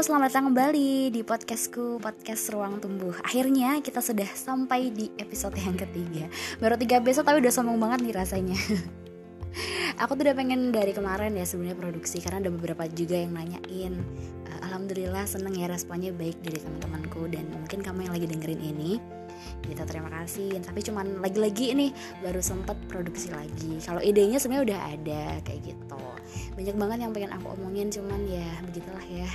selamat datang kembali di podcastku, podcast Ruang Tumbuh. Akhirnya kita sudah sampai di episode yang ketiga. Baru tiga episode tapi udah sombong banget nih rasanya. Aku tuh udah pengen dari kemarin ya sebenarnya produksi Karena ada beberapa juga yang nanyain. Uh, Alhamdulillah seneng ya responnya baik dari teman-temanku Dan mungkin kamu yang lagi dengerin ini gitu terima kasih. Tapi cuman lagi-lagi ini baru sempet produksi lagi. Kalau idenya sebenarnya udah ada kayak gitu. Banyak banget yang pengen aku omongin cuman ya begitulah ya.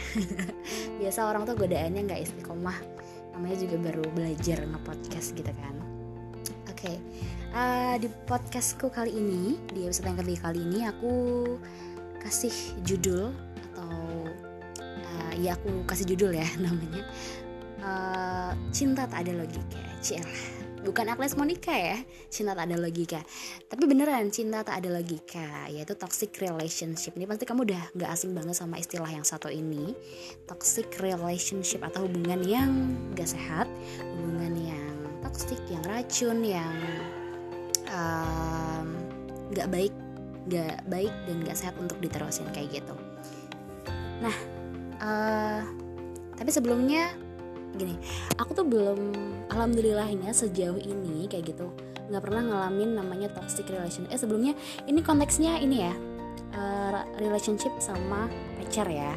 Biasa orang tuh godaannya nggak istiqomah. Namanya juga baru belajar nge-podcast gitu kan. Oke okay. uh, di podcastku kali ini di episode yang ketiga kali ini aku kasih judul atau uh, ya aku kasih judul ya namanya uh, cinta tak ada logika cielah bukan Agnes Monica ya cinta tak ada logika. Tapi beneran cinta tak ada logika yaitu toxic relationship. Ini pasti kamu udah nggak asing banget sama istilah yang satu ini. Toxic relationship atau hubungan yang gak sehat hubungan yang toxic yang racun yang nggak um, baik nggak baik dan nggak sehat untuk diterusin kayak gitu. Nah uh, tapi sebelumnya gini aku tuh belum alhamdulillahnya sejauh ini kayak gitu nggak pernah ngalamin namanya toxic relationship. Eh sebelumnya ini konteksnya ini ya uh, relationship sama pacar ya.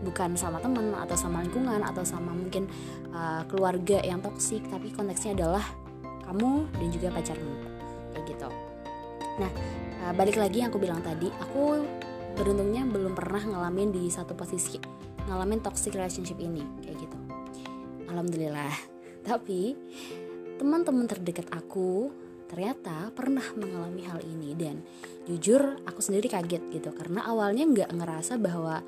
Bukan sama teman atau sama lingkungan atau sama mungkin uh, keluarga yang toksik tapi konteksnya adalah kamu dan juga pacarmu kayak gitu. Nah uh, balik lagi yang aku bilang tadi aku beruntungnya belum pernah ngalamin di satu posisi ngalamin toxic relationship ini kayak gitu alhamdulillah. Tapi teman-teman terdekat aku ternyata pernah mengalami hal ini. Dan jujur aku sendiri kaget gitu. Karena awalnya nggak ngerasa bahwa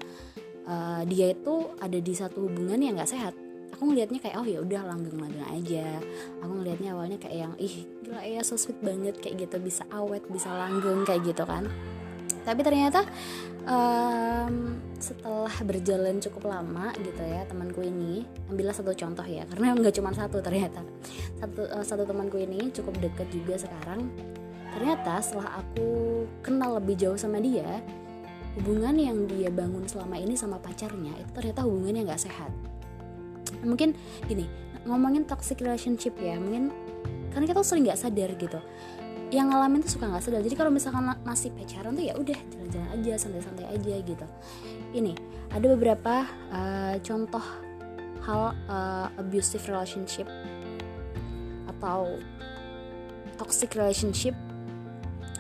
uh, dia itu ada di satu hubungan yang nggak sehat. Aku ngelihatnya kayak oh ya udah langgeng-langgeng aja. Aku ngelihatnya awalnya kayak yang ih gila ya so sweet banget kayak gitu. Bisa awet bisa langgeng kayak gitu kan tapi ternyata um, setelah berjalan cukup lama gitu ya temanku ini ambillah satu contoh ya karena nggak cuma satu ternyata. Satu uh, satu temanku ini cukup deket juga sekarang. Ternyata setelah aku kenal lebih jauh sama dia hubungan yang dia bangun selama ini sama pacarnya itu ternyata hubungan yang nggak sehat. Mungkin gini ngomongin toxic relationship ya mungkin karena kita sering nggak sadar gitu yang ngalamin tuh suka nggak sadar jadi kalau misalkan masih pacaran tuh ya udah jalan-jalan aja santai-santai aja gitu. Ini ada beberapa uh, contoh hal uh, abusive relationship atau toxic relationship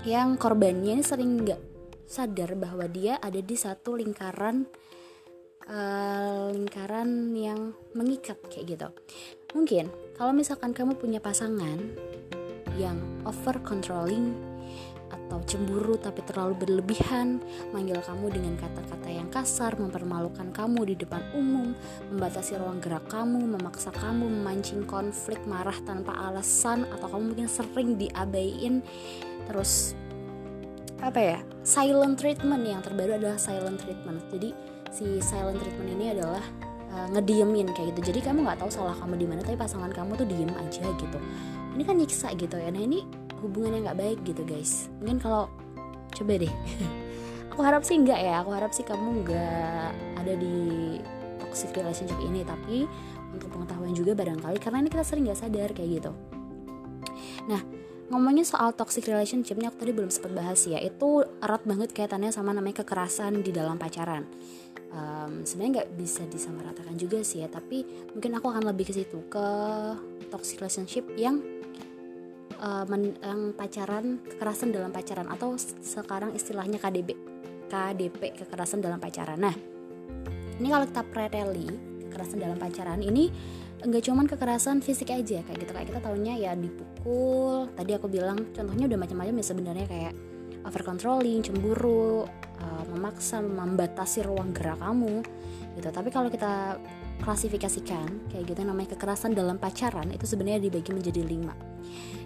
yang korbannya ini sering nggak sadar bahwa dia ada di satu lingkaran uh, lingkaran yang mengikat kayak gitu. Mungkin kalau misalkan kamu punya pasangan yang over controlling atau cemburu tapi terlalu berlebihan, manggil kamu dengan kata-kata yang kasar, mempermalukan kamu di depan umum, membatasi ruang gerak kamu, memaksa kamu memancing konflik, marah tanpa alasan atau kamu mungkin sering diabaiin terus apa ya silent treatment yang terbaru adalah silent treatment. Jadi si silent treatment ini adalah uh, ngediemin kayak gitu. Jadi kamu nggak tahu salah kamu di mana tapi pasangan kamu tuh diem aja gitu. Ini kan nyiksa gitu ya. Nah ini hubungan yang nggak baik gitu guys. Mungkin kalau coba deh. Aku harap sih enggak ya. Aku harap sih kamu nggak ada di toxic relationship ini. Tapi untuk pengetahuan juga barangkali. Karena ini kita sering nggak sadar kayak gitu. Nah ngomongin soal toxic relationship ini aku tadi belum sempat bahas ya. Itu erat banget kaitannya sama namanya kekerasan di dalam pacaran. Um, sebenarnya nggak bisa disamaratakan juga sih ya tapi mungkin aku akan lebih ke situ ke toxic relationship yang uh, men, yang pacaran kekerasan dalam pacaran atau sekarang istilahnya KDB KDP kekerasan dalam pacaran. Nah ini kalau kita preteli kekerasan dalam pacaran ini enggak cuman kekerasan fisik aja kayak gitu. Kayak kita tahunya ya dipukul. Tadi aku bilang contohnya udah macam-macam ya sebenarnya kayak over controlling cemburu uh, memaksa membatasi ruang gerak kamu gitu. Tapi kalau kita klasifikasikan kayak gitu namanya kekerasan dalam pacaran itu sebenarnya dibagi menjadi lima.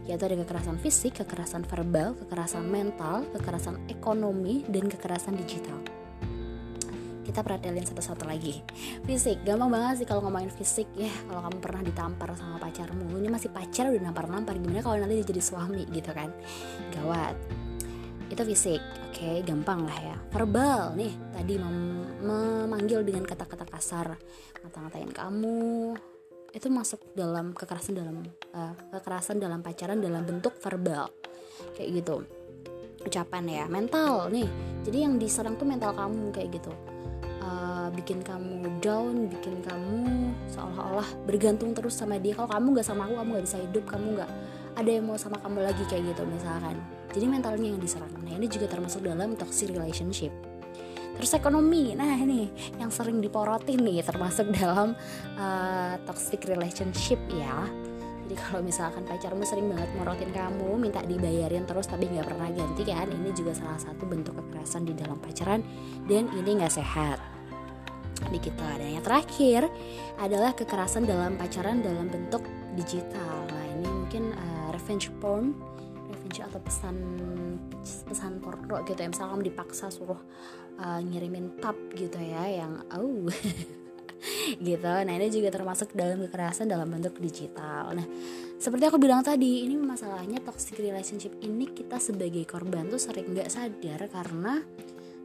Yaitu ada kekerasan fisik, kekerasan verbal, kekerasan mental, kekerasan ekonomi, dan kekerasan digital. Kita perhatiin satu-satu lagi. Fisik, gampang banget sih kalau ngomongin fisik ya. Kalau kamu pernah ditampar sama pacarmu, ini masih pacar udah nampar-nampar, gimana kalau nanti jadi suami gitu kan? Gawat. itu fisik oke okay, gampang lah ya verbal nih tadi mem memanggil dengan kata-kata kasar ngata-ngatain kamu itu masuk dalam kekerasan dalam uh, kekerasan dalam pacaran dalam bentuk verbal kayak gitu ucapan ya mental nih jadi yang diserang tuh mental kamu kayak gitu bikin kamu down bikin kamu seolah-olah bergantung terus sama dia. Kalau kamu nggak sama aku kamu nggak bisa hidup kamu nggak ada yang mau sama kamu lagi kayak gitu misalkan. Jadi mentalnya yang diserang. Nah ini juga termasuk dalam toxic relationship. Terus ekonomi. Nah ini yang sering diporotin nih termasuk dalam uh, toxic relationship ya. Jadi kalau misalkan pacarmu sering banget morotin kamu minta dibayarin terus tapi nggak pernah ganti kan ini juga salah satu bentuk kekerasan di dalam pacaran. Dan ini nggak sehat di kita dan yang terakhir adalah kekerasan dalam pacaran dalam bentuk digital. Nah ini mungkin uh, revenge porn revenge atau pesan pesan porno gitu ya. Misalnya kamu dipaksa suruh uh, ngirimin tab gitu ya yang oh gitu. Nah ini juga termasuk dalam kekerasan dalam bentuk digital. Nah seperti aku bilang tadi ini masalahnya toxic relationship ini kita sebagai korban tuh sering nggak sadar karena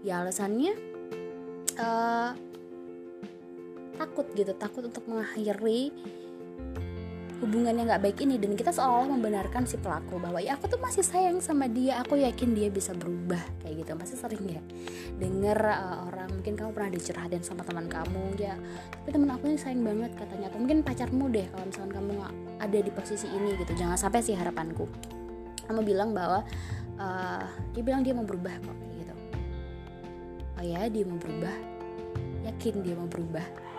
ya alasannya uh, takut gitu takut untuk mengakhiri hubungan yang gak baik ini. Dan kita seolah membenarkan si pelaku bahwa ya aku tuh masih sayang sama dia aku yakin dia bisa berubah kayak gitu. Masih sering ya denger uh, orang mungkin kamu pernah dicurhatin sama teman kamu. Ya tapi teman aku ini sayang banget katanya. Atau mungkin pacarmu deh kalau misalnya kamu ada di posisi ini gitu. Jangan sampai sih harapanku. Kamu bilang bahwa uh, dia bilang dia mau berubah kok kayak gitu. Oh ya dia mau berubah. Yakin dia mau berubah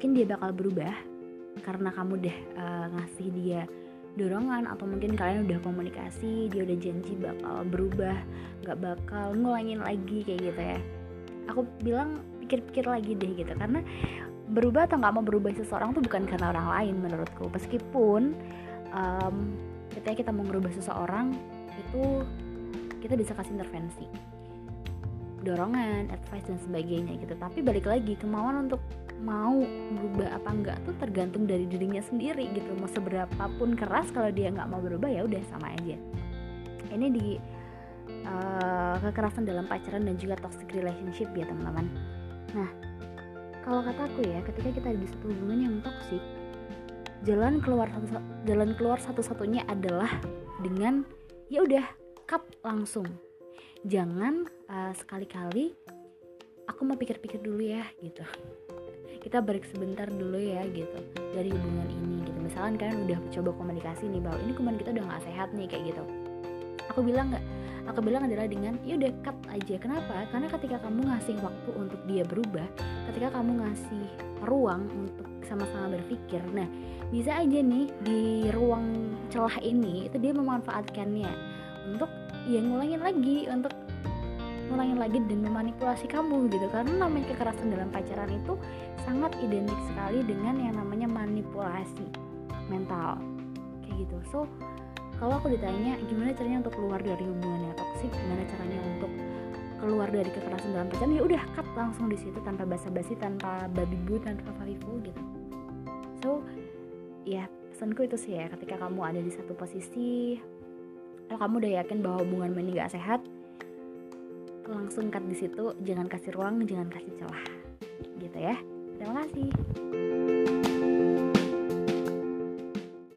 yakin dia bakal berubah karena kamu udah uh, ngasih dia dorongan atau mungkin kalian udah komunikasi dia udah janji bakal berubah nggak bakal ngulangin lagi kayak gitu ya. Aku bilang pikir-pikir lagi deh gitu. Karena berubah atau nggak mau berubah seseorang tuh bukan karena orang lain menurutku. Meskipun um, ketika kita mau merubah seseorang itu kita bisa kasih intervensi. Dorongan, advice dan sebagainya gitu. Tapi balik lagi kemauan untuk mau berubah apa enggak tuh tergantung dari dirinya sendiri gitu. Mau seberapa pun keras kalau dia nggak mau berubah ya udah sama aja. Ini di uh, kekerasan dalam pacaran dan juga toxic relationship ya teman-teman. Nah kalau kataku ya ketika kita di satu hubungan yang toxic jalan keluar jalan keluar satu-satunya adalah dengan ya udah cut langsung. Jangan uh, sekali-kali aku mau pikir-pikir dulu ya gitu. Kita break sebentar dulu ya gitu dari hubungan ini gitu. Misalkan kalian udah coba komunikasi nih bahwa ini hubungan kita udah gak sehat nih kayak gitu. Aku bilang nggak aku bilang adalah dengan ya udah cut aja. Kenapa? Karena ketika kamu ngasih waktu untuk dia berubah ketika kamu ngasih ruang untuk sama-sama berpikir. Nah bisa aja nih di ruang celah ini itu dia memanfaatkannya untuk ya ngulangin lagi untuk ngulangin lagi dan memanipulasi kamu gitu. Karena namanya kekerasan dalam pacaran itu sangat identik sekali dengan yang namanya manipulasi mental. Kayak gitu. So kalau aku ditanya gimana caranya untuk keluar dari hubungan yang toksik? Gimana caranya untuk keluar dari kekerasan dalam pacaran? Ya udah cut langsung di situ tanpa basa-basi tanpa babi bu tanpa favifu gitu so ya pesanku itu sih ya ketika kamu ada di satu posisi kalau kamu udah yakin bahwa hubungan ini gak sehat langsung cut di situ jangan kasih ruang jangan kasih celah gitu ya. Terima kasih